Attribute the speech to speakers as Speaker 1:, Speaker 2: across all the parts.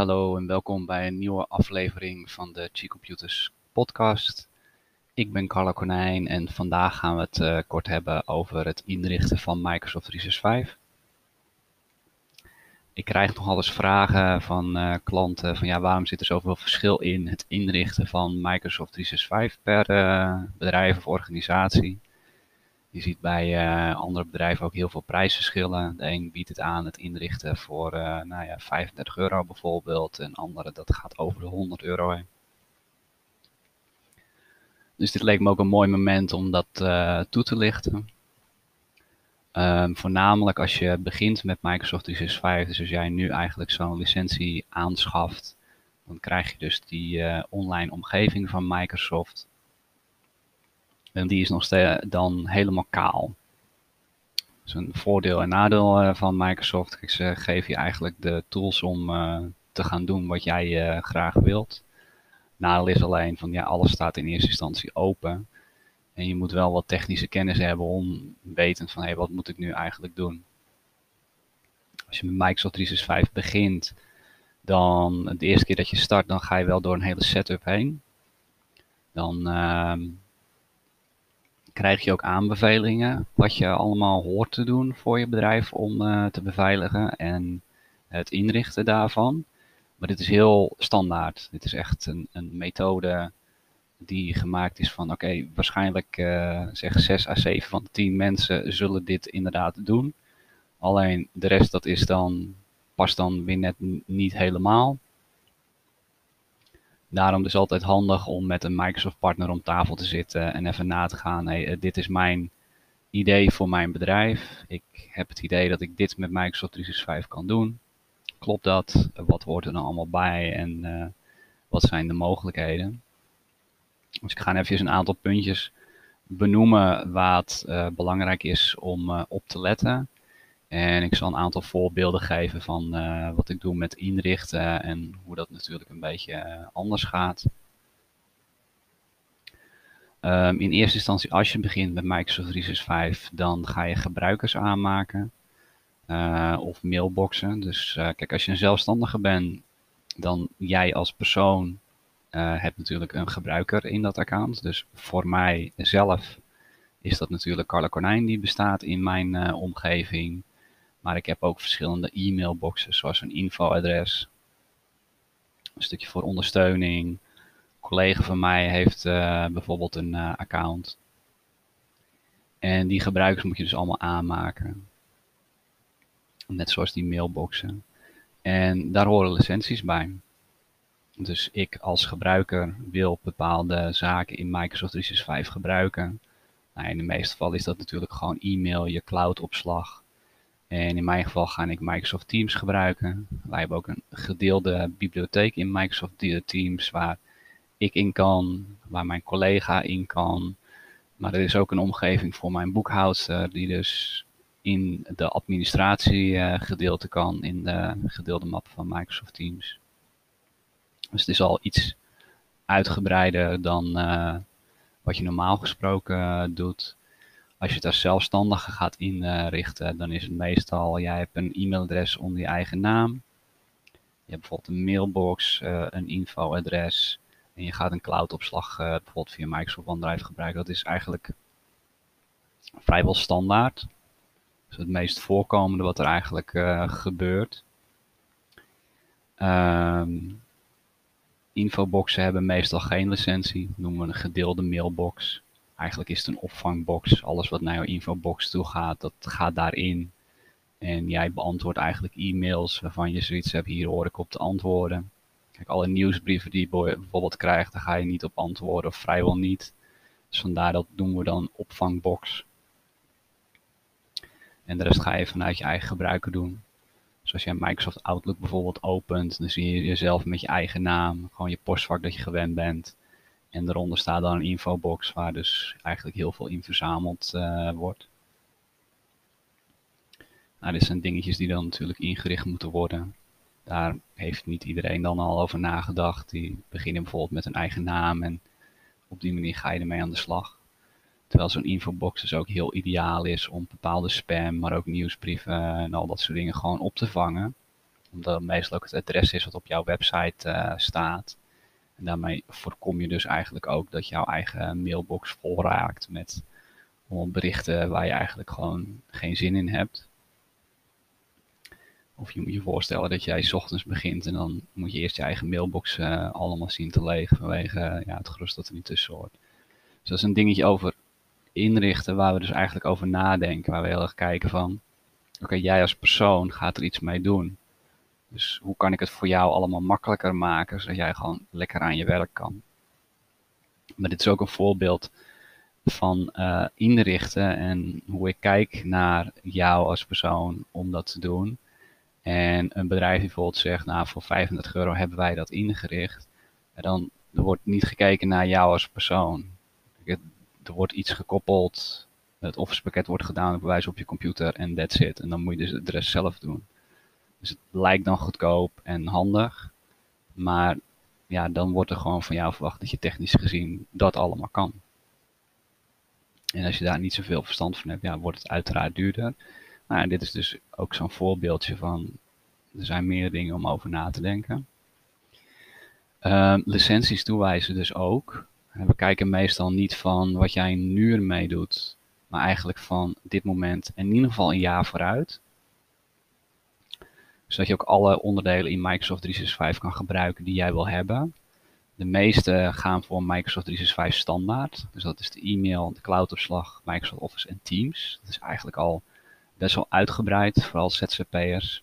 Speaker 1: hallo en welkom bij een nieuwe aflevering van de G-Computers podcast. Ik ben Carlo Konijn en vandaag gaan we het uh, kort hebben over het inrichten van Microsoft 365. Ik krijg nogal eens vragen van uh, klanten van ja, waarom zit er zoveel verschil in het inrichten van Microsoft 365 per uh, bedrijf of organisatie. Je ziet bij uh, andere bedrijven ook heel veel prijsverschillen. De een biedt het aan het inrichten voor uh, nou ja, 35 euro bijvoorbeeld. En andere dat gaat over de 100 euro heen. Dus dit leek me ook een mooi moment om dat uh, toe te lichten. Um, voornamelijk als je begint met Microsoft 365, dus als jij nu eigenlijk zo'n licentie aanschaft, dan krijg je dus die online omgeving van Microsoft. En die is nog steeds dan helemaal kaal. Dus een voordeel en nadeel uh, van Microsoft. Ze geven je eigenlijk de tools om uh, te gaan doen wat jij uh, graag wilt. Nadeel is alleen van ja, alles staat in eerste instantie open. En je moet wel wat technische kennis hebben om weten van hé, hey, wat moet ik nu eigenlijk doen. Als je met Microsoft 365 begint, dan de eerste keer dat je start, dan ga je wel door een hele setup heen. Dan ehm, krijg je ook aanbevelingen wat je allemaal hoort te doen voor je bedrijf om uh, te beveiligen en het inrichten daarvan. Maar dit is heel standaard. Dit is echt een, een methode die gemaakt is van oké, waarschijnlijk uh, zeg 6 à 7 van de 10 mensen zullen dit inderdaad doen. Alleen de rest dat is dan, past dan weer net niet helemaal. Daarom is het altijd handig om met een Microsoft partner om tafel te zitten en even na te gaan. Hey, dit is mijn idee voor mijn bedrijf. Ik heb het idee dat ik dit met Microsoft 365 kan doen. Klopt dat? Wat hoort er dan allemaal bij en uh, wat zijn de mogelijkheden? Dus ik ga even een aantal puntjes benoemen wat uh, belangrijk is om op te letten. En ik zal een aantal voorbeelden geven van uh, wat ik doe met inrichten en hoe dat natuurlijk een beetje uh, anders gaat. Um, in eerste instantie, als je begint met Microsoft 365, dan ga je gebruikers aanmaken uh, of mailboxen. Dus kijk, als je een zelfstandige bent, dan jij als persoon hebt natuurlijk een gebruiker in dat account. Dus voor mij zelf is dat natuurlijk Carla Konijn die bestaat in mijn omgeving. Maar ik heb ook verschillende e-mailboxen, zoals een infoadres. Een stukje voor ondersteuning. Een collega van mij heeft uh, bijvoorbeeld een uh, account. En die gebruikers moet je dus allemaal aanmaken. Net zoals die mailboxen. En daar horen licenties bij. Dus ik als gebruiker wil bepaalde zaken in Microsoft 365 gebruiken. Nou, in de meeste gevallen is dat natuurlijk gewoon e-mail, je cloudopslag. En in mijn geval ga ik Microsoft Teams gebruiken. Wij hebben ook een gedeelde bibliotheek in Microsoft Teams waar ik in kan, waar mijn collega in kan. Maar er is ook een omgeving voor mijn boekhoudster die dus in de administratiegedeelte kan in de gedeelde map van Microsoft Teams. Dus het is al iets uitgebreider dan uh, wat je normaal gesproken uh, doet. Als je het als zelfstandige gaat inrichten, dan is het meestal, jij hebt een e-mailadres onder je eigen naam. Je hebt bijvoorbeeld een mailbox, uh, een infoadres. En je gaat een cloudopslag uh, bijvoorbeeld via Microsoft OneDrive gebruiken. Dat is eigenlijk vrijwel standaard. Is het meest voorkomende wat er eigenlijk uh, gebeurt. Um, infoboxen hebben meestal geen licentie. Noemen we een gedeelde mailbox. Eigenlijk is het een opvangbox. Alles wat naar jouw infobox toe gaat, dat gaat daarin. En jij beantwoordt eigenlijk e-mails waarvan je zoiets hebt, hier hoor ik op te antwoorden. Kijk, alle nieuwsbrieven die je bijvoorbeeld krijgt, daar ga je niet op antwoorden of vrijwel niet. Dus vandaar dat doen we dan opvangbox. En de rest ga je vanuit je eigen gebruiker doen. Zoals je Microsoft Outlook bijvoorbeeld opent, dan zie je jezelf met je eigen naam, gewoon je postvak dat je gewend bent. En daaronder staat dan een infobox waar dus eigenlijk heel veel in verzameld uh, wordt. Nou, dit zijn dingetjes die dan natuurlijk ingericht moeten worden. Daar heeft niet iedereen dan al over nagedacht. Die beginnen bijvoorbeeld met een eigen naam en op die manier ga je ermee aan de slag. Terwijl zo'n infobox dus ook heel ideaal is om bepaalde spam, maar ook nieuwsbrieven en al dat soort dingen gewoon op te vangen. Omdat het meestal ook het adres is wat op jouw website staat. En daarmee voorkom je dus eigenlijk ook dat jouw eigen mailbox vol raakt met berichten waar je eigenlijk gewoon geen zin in hebt. Of je moet je voorstellen dat jij s ochtends begint en dan moet je eerst je eigen mailbox uh, allemaal zien te leeg vanwege ja, het gerust dat er niet tussen hoort. Dus dat is een dingetje over inrichten waar we dus eigenlijk over nadenken. Waar we heel erg kijken van, oké, jij als persoon gaat er iets mee doen. Dus hoe kan ik het voor jou allemaal makkelijker maken, zodat jij gewoon lekker aan je werk kan. Maar dit is ook een voorbeeld van uh, inrichten en hoe ik kijk naar jou als persoon om dat te doen. En een bedrijf bijvoorbeeld zegt, nou voor 35 euro hebben wij dat ingericht. En dan wordt niet gekeken naar jou als persoon. Er wordt iets gekoppeld, het office pakket wordt gedaan, bewijs op je computer en that's it. En dan moet je dus de rest zelf doen. Dus het lijkt dan goedkoop en handig. Maar ja, dan wordt er gewoon van jou verwacht dat je technisch gezien dat allemaal kan. En als je daar niet zoveel verstand van hebt, ja, wordt het uiteraard duurder. Nou, dit is dus ook zo'n voorbeeldje van, er zijn meer dingen om over na te denken. Uh, licenties toewijzen dus ook. We kijken meestal niet van wat jij nu ermee doet, maar eigenlijk van dit moment en in ieder geval een jaar vooruit. Zodat je ook alle onderdelen in Microsoft 365 kan gebruiken die jij wil hebben. De meeste gaan voor Microsoft 365 standaard. Dus dat is de e-mail, de cloudopslag, Microsoft Office en Teams. Dat is eigenlijk al best wel uitgebreid, vooral ZZP'ers.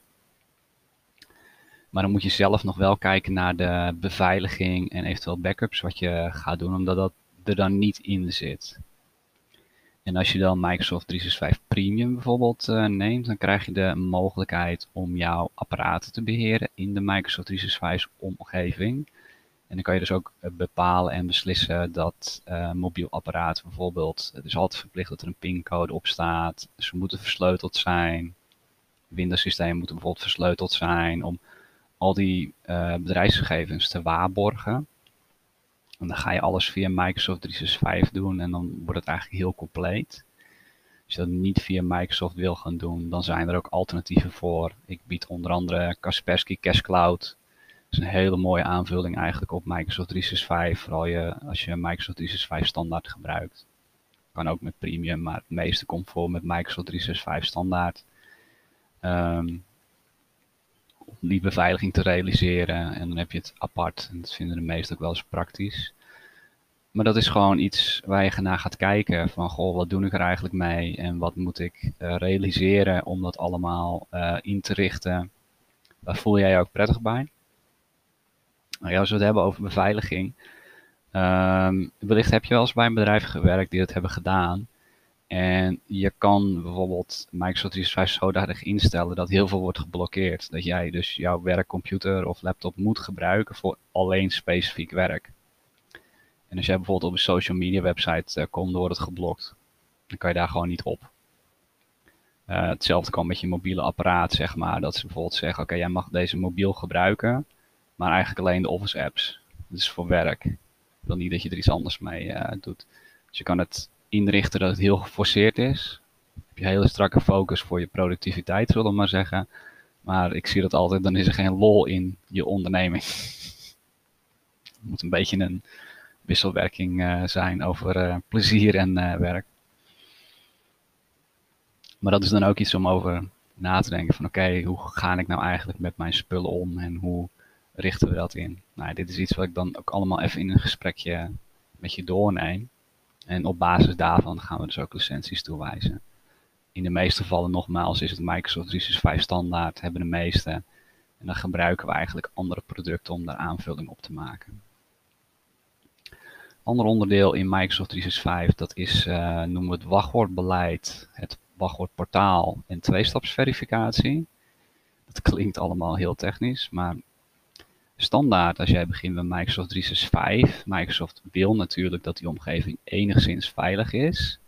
Speaker 1: Maar dan moet je zelf nog wel kijken naar de beveiliging en eventueel backups wat je gaat doen, omdat dat er dan niet in zit. En als je dan Microsoft 365 Premium bijvoorbeeld uh, neemt, dan krijg je de mogelijkheid om jouw apparaten te beheren in de Microsoft 365 omgeving. En dan kan je dus ook eh, bepalen en beslissen dat uh, mobiel apparaat bijvoorbeeld, het is altijd verplicht dat er een pincode op staat. Ze moeten versleuteld zijn. Windows systemen moeten bijvoorbeeld versleuteld zijn om al die bedrijfsgegevens te waarborgen. En dan ga je alles via Microsoft 365 doen en dan wordt het eigenlijk heel compleet. Als je dat niet via Microsoft wil gaan doen, dan zijn er ook alternatieven voor. Ik bied onder andere Kaspersky Cash Cloud is een hele mooie aanvulling eigenlijk op Microsoft 365. Vooral je, als je Microsoft 365 standaard gebruikt. Kan ook met premium, maar het meeste komt voor met Microsoft 365 standaard. Um, om die beveiliging te realiseren. En dan heb je het apart. En dat vinden de meesten ook wel eens praktisch. Maar dat is gewoon iets waar je naar gaat kijken. Van goh, wat doe ik er eigenlijk mee? En wat moet ik uh, realiseren om dat allemaal uh, in te richten? Waar voel jij je ook prettig bij? Nou ja, als we het hebben over beveiliging. Um, wellicht heb je wel eens bij een bedrijf gewerkt die dat hebben gedaan. En je kan bijvoorbeeld Microsoft 365 zodanig instellen dat heel veel wordt geblokkeerd. Dat jij dus jouw werkcomputer of laptop moet gebruiken voor alleen specifiek werk. En als jij bijvoorbeeld op een social media website uh, komt, wordt het geblokt. Dan kan je daar gewoon niet op. Uh, hetzelfde kan met je mobiele apparaat, zeg maar. Dat ze bijvoorbeeld zeggen, oké, jij mag deze mobiel gebruiken maar eigenlijk alleen de Office apps. Dus voor werk. Ik wil niet dat je er iets anders mee uh, doet. Dus je kan het inrichten dat het heel geforceerd is. Heb je hele strakke focus voor je productiviteit, zullen we maar zeggen. Maar ik zie dat altijd, dan is er geen lol in je onderneming. Het moet een beetje een wisselwerking uh, zijn over uh, plezier en werk. Maar dat is dan ook iets om over na te denken van oké, hoe ga ik nou eigenlijk met mijn spullen om en hoe richten we dat in? Nou, dit is iets wat ik dan ook allemaal even in een gesprekje met je doorneem. En op basis daarvan gaan we dus ook licenties toewijzen. In de meeste gevallen nogmaals is het Microsoft 365 standaard, hebben de meeste. En dan gebruiken we eigenlijk andere producten om daar aanvulling op te maken. Ander onderdeel in Microsoft 365, dat is, uh, noemen we het wachtwoordbeleid, het wachtwoordportaal en tweestapsverificatie. Dat klinkt allemaal heel technisch, maar standaard als jij begint met Microsoft 365. Microsoft wil natuurlijk dat die omgeving enigszins veilig is.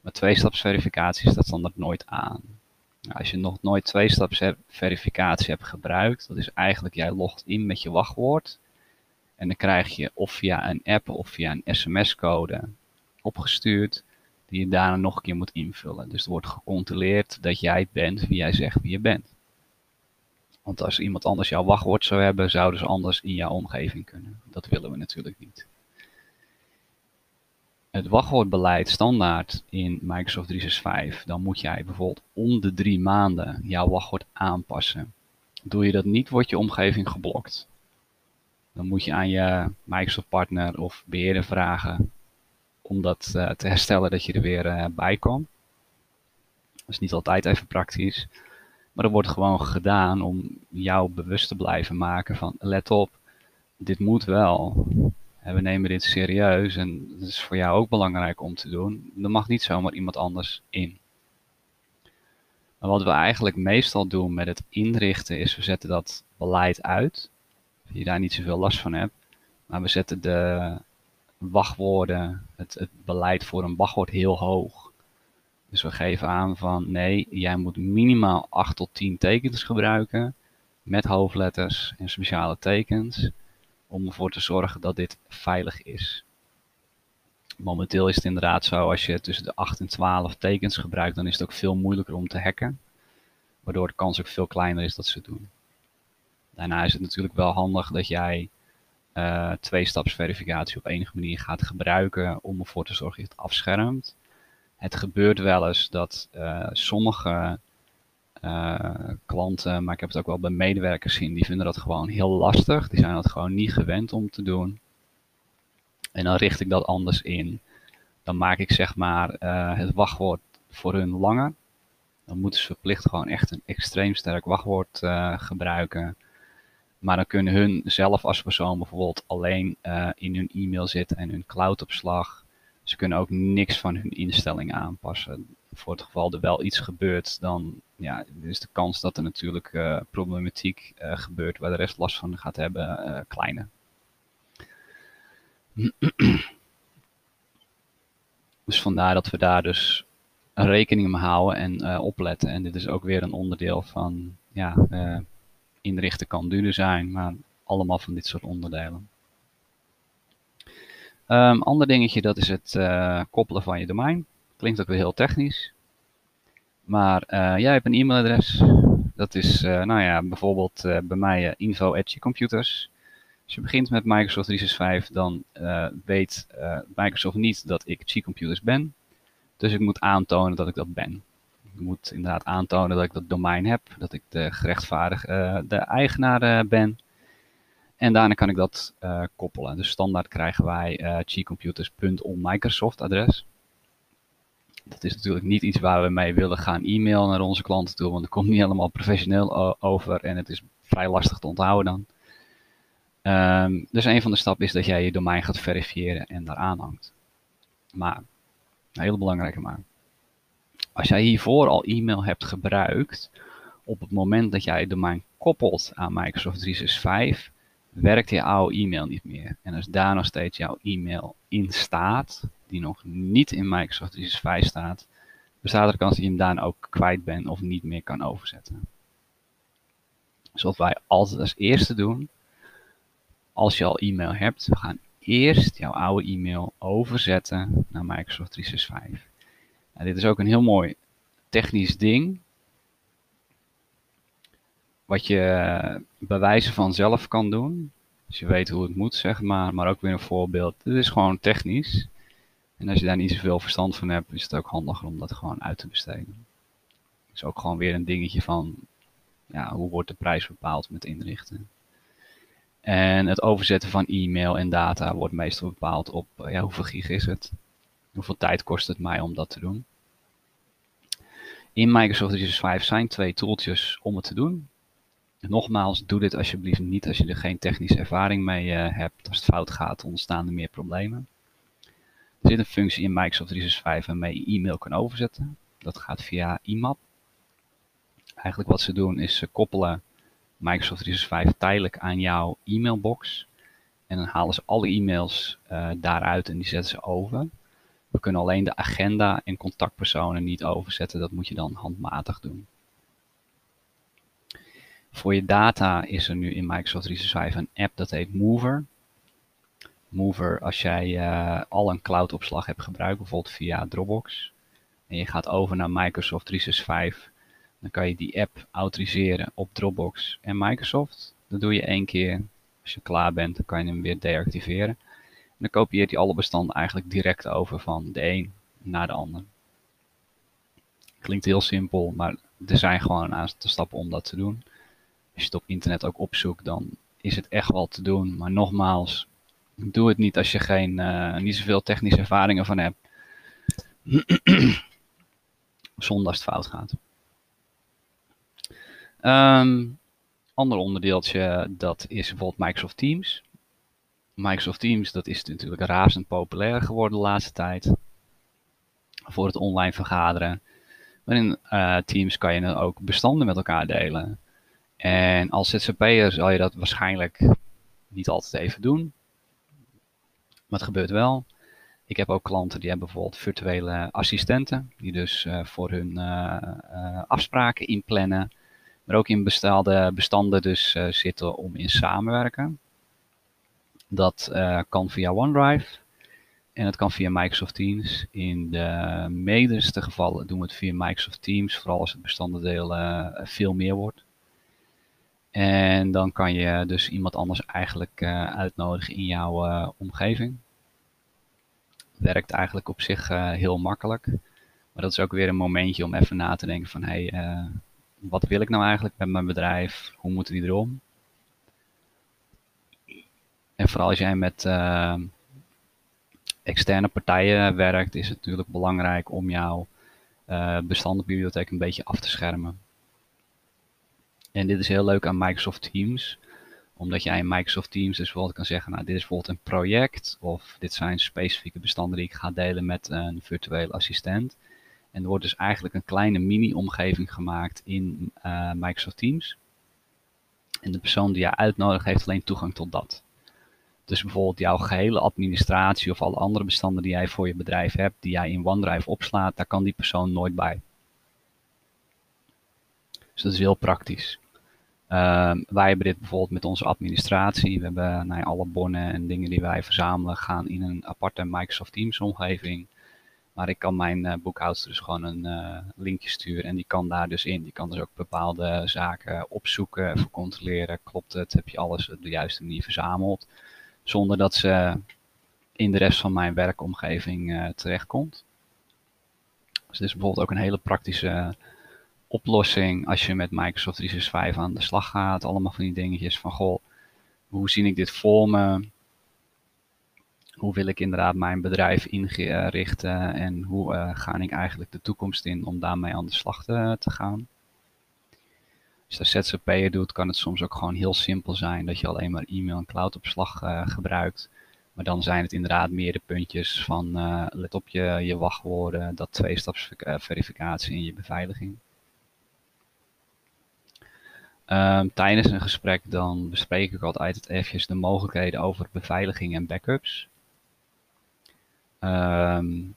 Speaker 1: Maar tweestapsverificatie staat standaard nooit aan. Nou, als je nog nooit tweestapsverificatie hebt gebruikt, dat is eigenlijk jij logt in met je wachtwoord. En dan krijg je of via een app of via een sms-code opgestuurd, die je daarna nog een keer moet invullen. Dus er wordt gecontroleerd dat jij bent wie jij zegt wie je bent. Want als iemand anders jouw wachtwoord zou hebben, zouden ze anders in jouw omgeving kunnen. Dat willen we natuurlijk niet. Het wachtwoordbeleid standaard in Microsoft 365, dan moet jij bijvoorbeeld om de drie maanden jouw wachtwoord aanpassen. Doe je dat niet, wordt je omgeving geblokt. Dan moet je aan je Microsoft partner of beheerder vragen om dat uh, te herstellen dat je er weer uh, bij kan. Dat is niet altijd even praktisch. Maar dat wordt gewoon gedaan om jou bewust te blijven maken van let op, dit moet wel. En we nemen dit serieus en het is voor jou ook belangrijk om te doen. Er mag niet zomaar iemand anders in. Maar wat we eigenlijk meestal doen met het inrichten is we zetten dat beleid uit. Dat je daar niet zoveel last van hebt. Maar we zetten de wachtwoorden, het, het beleid voor een wachtwoord heel hoog. Dus we geven aan van nee, jij moet minimaal 8 tot 10 tekens gebruiken met hoofdletters en speciale tekens om ervoor te zorgen dat dit veilig is. Momenteel is het inderdaad zo, als je tussen de 8 en 12 tekens gebruikt, dan is het ook veel moeilijker om te hacken. Waardoor de kans ook veel kleiner is dat ze het doen. Daarna is het natuurlijk wel handig dat jij uh, twee-stapsverificatie op enige manier gaat gebruiken om ervoor te zorgen dat je het afschermt. Het gebeurt wel eens dat uh, sommige uh, klanten, maar ik heb het ook wel bij medewerkers zien, die vinden dat gewoon heel lastig. Die zijn dat gewoon niet gewend om te doen. En dan richt ik dat anders in. Dan maak ik zeg maar uh, het wachtwoord voor hun langer. Dan moeten ze verplicht gewoon echt een extreem sterk wachtwoord gebruiken. Maar dan kunnen hun zelf als persoon bijvoorbeeld alleen in hun e-mail zitten en hun cloudopslag. Ze kunnen ook niks van hun instellingen aanpassen voor het geval er wel iets gebeurt, dan ja, is de kans dat er natuurlijk uh, problematiek uh, gebeurt waar de rest last van gaat hebben uh, kleiner. dus vandaar dat we daar dus rekening mee houden en opletten. En dit is ook weer een onderdeel van ja, inrichten kan duurder zijn, maar allemaal van dit soort onderdelen. Um, ander dingetje, dat is het koppelen van je domein. Klinkt ook weer heel technisch. Maar uh, jij hebt een e-mailadres. Dat is, uh, nou ja, bijvoorbeeld bij mij info.computers. Als je begint met Microsoft 365, dan weet Microsoft niet dat ik G-computers ben. Dus ik moet aantonen dat ik dat ben. Ik moet inderdaad aantonen dat ik dat domein heb, dat ik de gerechtvaardigde de eigenaar ben. En daarna kan ik dat koppelen. Dus standaard krijgen wij uh, gcomputers.onmicrosoft adres dat is natuurlijk niet iets waar we mee willen gaan e-mailen naar onze klanten toe, want het komt niet helemaal professioneel over en het is vrij lastig te onthouden dan. Um, dus een van de stappen is dat jij je domein gaat verifiëren en daar aanhangt. Maar, een hele belangrijke maar. Als jij hiervoor al e-mail hebt gebruikt, op het moment dat jij je domein koppelt aan Microsoft 365, werkt je oude e-mail niet meer. En als daar nog steeds jouw e-mail in staat, die nog niet in Microsoft 365 staat, bestaat er kans dat je hem daarna ook kwijt bent of niet meer kan overzetten. Dus wat wij altijd als eerste doen, als je al e-mail hebt, we gaan eerst jouw oude e-mail overzetten naar Microsoft 365. Nou, dit is ook een heel mooi technisch ding, wat je bij wijze van zelf kan doen. Dus je weet hoe het moet, zeg maar. Maar ook weer een voorbeeld. Dit is gewoon technisch. En als je daar niet zoveel verstand van hebt, is het ook handiger om dat gewoon uit te besteden. is ook gewoon weer een dingetje van, ja, hoe wordt de prijs bepaald met inrichten. En het overzetten van e-mail en data wordt meestal bepaald op, ja, hoeveel gig is het? Hoeveel tijd kost het mij om dat te doen? In Microsoft 365 zijn twee tooltjes om het te doen. Nogmaals, doe dit alsjeblieft niet als je er geen technische ervaring mee uh, hebt. Als het fout gaat, ontstaan er meer problemen. Er zit een functie in Microsoft 365 waarmee je e-mail kan overzetten. Dat gaat via IMAP. Eigenlijk wat ze doen is ze koppelen Microsoft 365 tijdelijk aan jouw e-mailbox. En dan halen ze alle e-mails uh, daaruit en die zetten ze over. We kunnen alleen de agenda en contactpersonen niet overzetten. Dat moet je dan handmatig doen. Voor je data is er nu in Microsoft 365 een app dat heet Mover. Mover, als jij uh, al een cloud-opslag hebt gebruikt, bijvoorbeeld via Dropbox, en je gaat over naar Microsoft 365, Dan kan je die app autoriseren op Dropbox en Microsoft. Dat doe je één keer. Als je klaar bent, dan kan je hem weer deactiveren. En dan kopieert hij alle bestanden eigenlijk direct over van de een naar de ander. Klinkt heel simpel, maar er zijn gewoon een aantal stappen om dat te doen. Als je het op internet ook opzoekt, dan is het echt wel te doen. Maar nogmaals, doe het niet als je geen, uh, niet zoveel technische ervaringen van hebt. Zonder als het fout gaat. Um, ander onderdeeltje, dat is bijvoorbeeld Microsoft Teams. Microsoft Teams, dat is natuurlijk razend populair geworden de laatste tijd. Voor het online vergaderen. Maar in uh, Teams kan je ook bestanden met elkaar delen. En als ZZP'er zal je dat waarschijnlijk niet altijd even doen. Maar het gebeurt wel. Ik heb ook klanten die hebben bijvoorbeeld virtuele assistenten. Die dus uh, voor hun uh, afspraken inplannen. Maar ook in bestaande bestanden dus zitten om in samenwerken. Dat kan via OneDrive. En het kan via Microsoft Teams. In de meeste gevallen doen we het via Microsoft Teams. Vooral als het bestandendeel veel meer wordt. En dan kan je dus iemand anders eigenlijk uh, uitnodigen in jouw uh, omgeving. Werkt eigenlijk op zich uh, heel makkelijk. Maar dat is ook weer een momentje om even na te denken van hey, wat wil ik nou eigenlijk met mijn bedrijf? Hoe moeten die erom? En vooral als jij met externe partijen werkt, is het natuurlijk belangrijk om jouw bestandenbibliotheek een beetje af te schermen. En dit is heel leuk aan Microsoft Teams omdat jij in Microsoft Teams dus bijvoorbeeld kan zeggen, nou dit is bijvoorbeeld een project of dit zijn specifieke bestanden die ik ga delen met een virtuele assistent. En er wordt dus eigenlijk een kleine mini-omgeving gemaakt in uh, Microsoft Teams. En de persoon die je uitnodigt heeft alleen toegang tot dat. Dus bijvoorbeeld jouw gehele administratie of alle andere bestanden die jij voor je bedrijf hebt, die jij in OneDrive opslaat, daar kan die persoon nooit bij. Dus dat is heel praktisch. Uh, wij hebben dit bijvoorbeeld met onze administratie. We hebben nou ja, alle bonnen en dingen die wij verzamelen gaan in een aparte Microsoft Teams omgeving. Maar ik kan mijn uh, boekhoudster dus gewoon een uh, linkje sturen en die kan daar dus in. Die kan dus ook bepaalde zaken opzoeken, controleren. Klopt het? Heb je alles op de juiste manier verzameld? Zonder dat ze in de rest van mijn werkomgeving terechtkomt. Dus dit is bijvoorbeeld ook een hele praktische oplossing als je met Microsoft 365 aan de slag gaat. Allemaal van die dingetjes van, goh, hoe zie ik dit voor me? Hoe wil ik inderdaad mijn bedrijf inrichten en hoe uh, ga ik eigenlijk de toekomst in om daarmee aan de slag te, gaan? Als je dat ZZP'er doet, kan het soms ook gewoon heel simpel zijn dat je alleen maar e-mail en cloudopslag uh, gebruikt. Maar dan zijn het inderdaad meerdere puntjes van uh, let op je, je wachtwoorden, dat tweestapsverificatie en je beveiliging. Um, tijdens een gesprek dan bespreek ik altijd eventjes de mogelijkheden over beveiliging en backups. Um,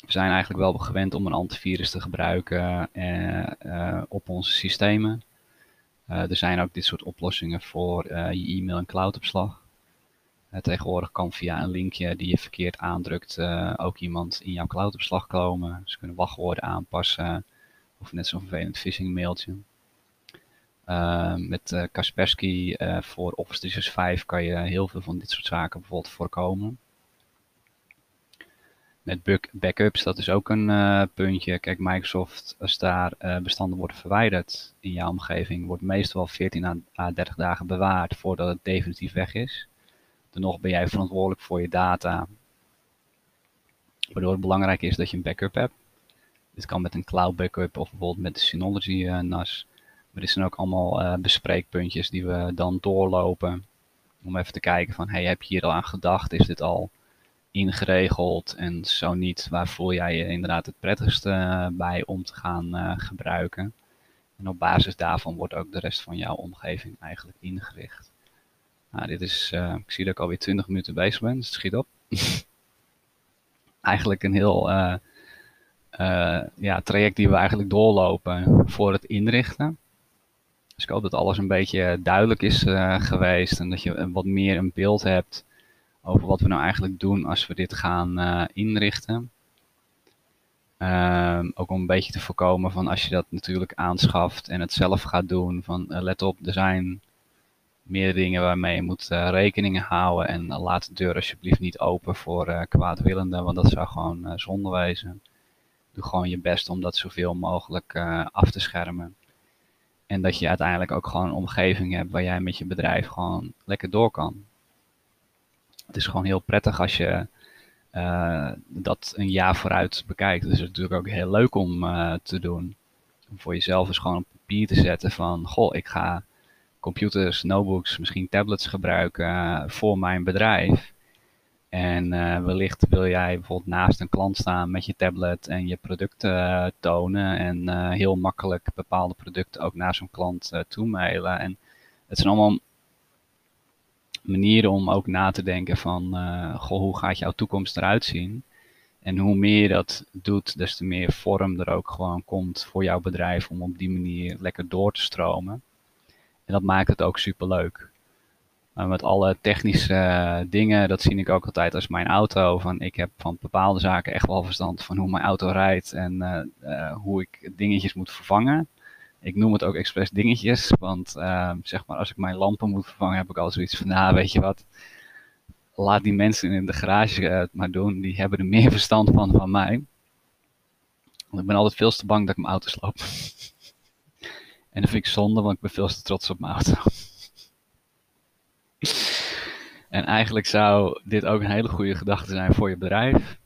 Speaker 1: we zijn eigenlijk wel gewend om een antivirus te gebruiken uh, uh, op onze systemen. Uh, er zijn ook dit soort oplossingen voor je e-mail en cloudopslag. tegenwoordig kan via een linkje die je verkeerd aandrukt ook iemand in jouw cloudopslag komen. Ze kunnen wachtwoorden aanpassen of net zo'n vervelend phishing mailtje. Uh, met uh, Kaspersky uh, voor Office 365 kan je heel veel van dit soort zaken bijvoorbeeld voorkomen. Met backups, dat is ook een puntje. Kijk, Microsoft, als daar bestanden worden verwijderd in jouw omgeving, wordt meestal 14 à 30 dagen bewaard voordat het definitief weg is. Dan nog ben jij verantwoordelijk voor je data. Waardoor het belangrijk is dat je een backup hebt. Dit kan met een cloud backup of bijvoorbeeld met de Synology uh, NAS. Maar dit zijn ook allemaal uh, bespreekpuntjes die we dan doorlopen. Om even te kijken van, hey, heb je hier al aan gedacht? Is dit al ingeregeld? En zo niet, waar voel jij je inderdaad het prettigste uh, bij om te gaan gebruiken? En op basis daarvan wordt ook de rest van jouw omgeving eigenlijk ingericht. Nou, dit is, ik zie dat ik alweer 20 minuten bezig ben, dus het schiet op. eigenlijk een heel ja, traject die we eigenlijk doorlopen voor het inrichten. Dus ik hoop dat alles een beetje duidelijk is uh, geweest en dat je wat meer een beeld hebt over wat we nou eigenlijk doen als we dit gaan uh, inrichten. Ehm, ook om een beetje te voorkomen van als je dat natuurlijk aanschaft en het zelf gaat doen. Van let op, er zijn meer dingen waarmee je moet uh, rekeningen houden. En laat de deur alsjeblieft niet open voor uh, kwaadwillenden, want dat zou gewoon uh, zonde wezen. Doe gewoon je best om dat zoveel mogelijk af te schermen. En dat je uiteindelijk ook gewoon een omgeving hebt waar jij met je bedrijf gewoon lekker door kan. Het is gewoon heel prettig als je dat een jaar vooruit bekijkt. Het is natuurlijk ook heel leuk om te doen. Om voor jezelf eens gewoon op papier te zetten van, goh, ik ga computers, notebooks, misschien tablets gebruiken eh, voor mijn bedrijf. En uh, wellicht wil jij bijvoorbeeld naast een klant staan met je tablet en je producten uh, tonen. En uh, heel makkelijk bepaalde producten ook naar zo'n klant toe mailen. En het zijn allemaal manieren om ook na te denken van, goh, hoe gaat jouw toekomst eruit zien? En hoe meer je dat doet, des te meer vorm er ook gewoon komt voor jouw bedrijf om op die manier lekker door te stromen. En dat maakt het ook super leuk. Maar met alle technische eh, dingen, dat zie ik ook altijd als mijn auto. Van, ik heb van bepaalde zaken echt wel verstand van hoe mijn auto rijdt en uh, hoe ik dingetjes moet vervangen. Ik noem het ook expres dingetjes, want zeg maar als ik mijn lampen moet vervangen, heb ik al zoiets van, nou weet je wat, laat die mensen in de garage het maar doen. Die hebben er meer verstand van van mij. Want ik ben altijd veel te bang dat ik mijn auto sloop. En dat vind ik zonde, want ik ben veel te trots op mijn auto. En eigenlijk zou dit ook een hele goede gedachte zijn voor je bedrijf.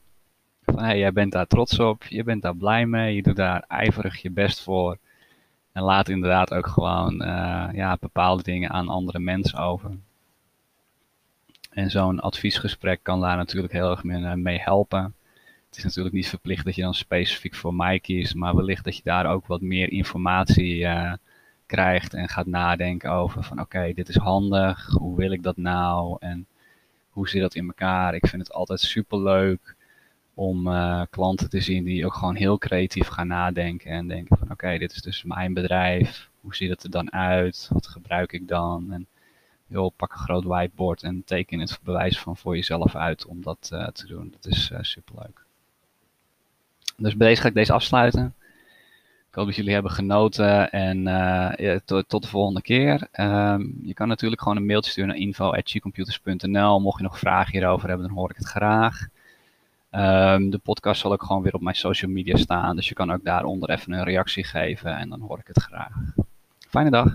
Speaker 1: Hey, jij bent daar trots op, je bent daar blij mee, je doet daar ijverig je best voor. En laat inderdaad ook gewoon uh, ja, bepaalde dingen aan andere mensen over. En zo'n adviesgesprek kan daar natuurlijk heel erg mee helpen. Het is natuurlijk niet verplicht dat je dan specifiek voor mij kiest, maar wellicht dat je daar ook wat meer informatie uh, krijgt en gaat nadenken over van oké, dit is handig, hoe wil ik dat nou en hoe zit dat in elkaar. Ik vind het altijd super leuk om uh, klanten te zien die ook gewoon heel creatief gaan nadenken en denken van oké, dit is dus mijn bedrijf, hoe ziet het er dan uit, wat gebruik ik dan en joh, pak een groot whiteboard en teken het bewijs van voor jezelf uit om dat uh, te doen. Dat is uh, super leuk. Dus bij deze ga ik deze afsluiten hoop dat jullie hebben genoten en eh, ja, tot de volgende keer. Ehm, je kan natuurlijk gewoon een mailtje sturen naar info.gcomputers.nl. Mocht je nog vragen hierover hebben, dan hoor ik het graag. Ehm, de podcast zal ook gewoon weer op mijn social media staan. Dus je kan ook daaronder even een reactie geven en dan hoor ik het graag. Fijne dag.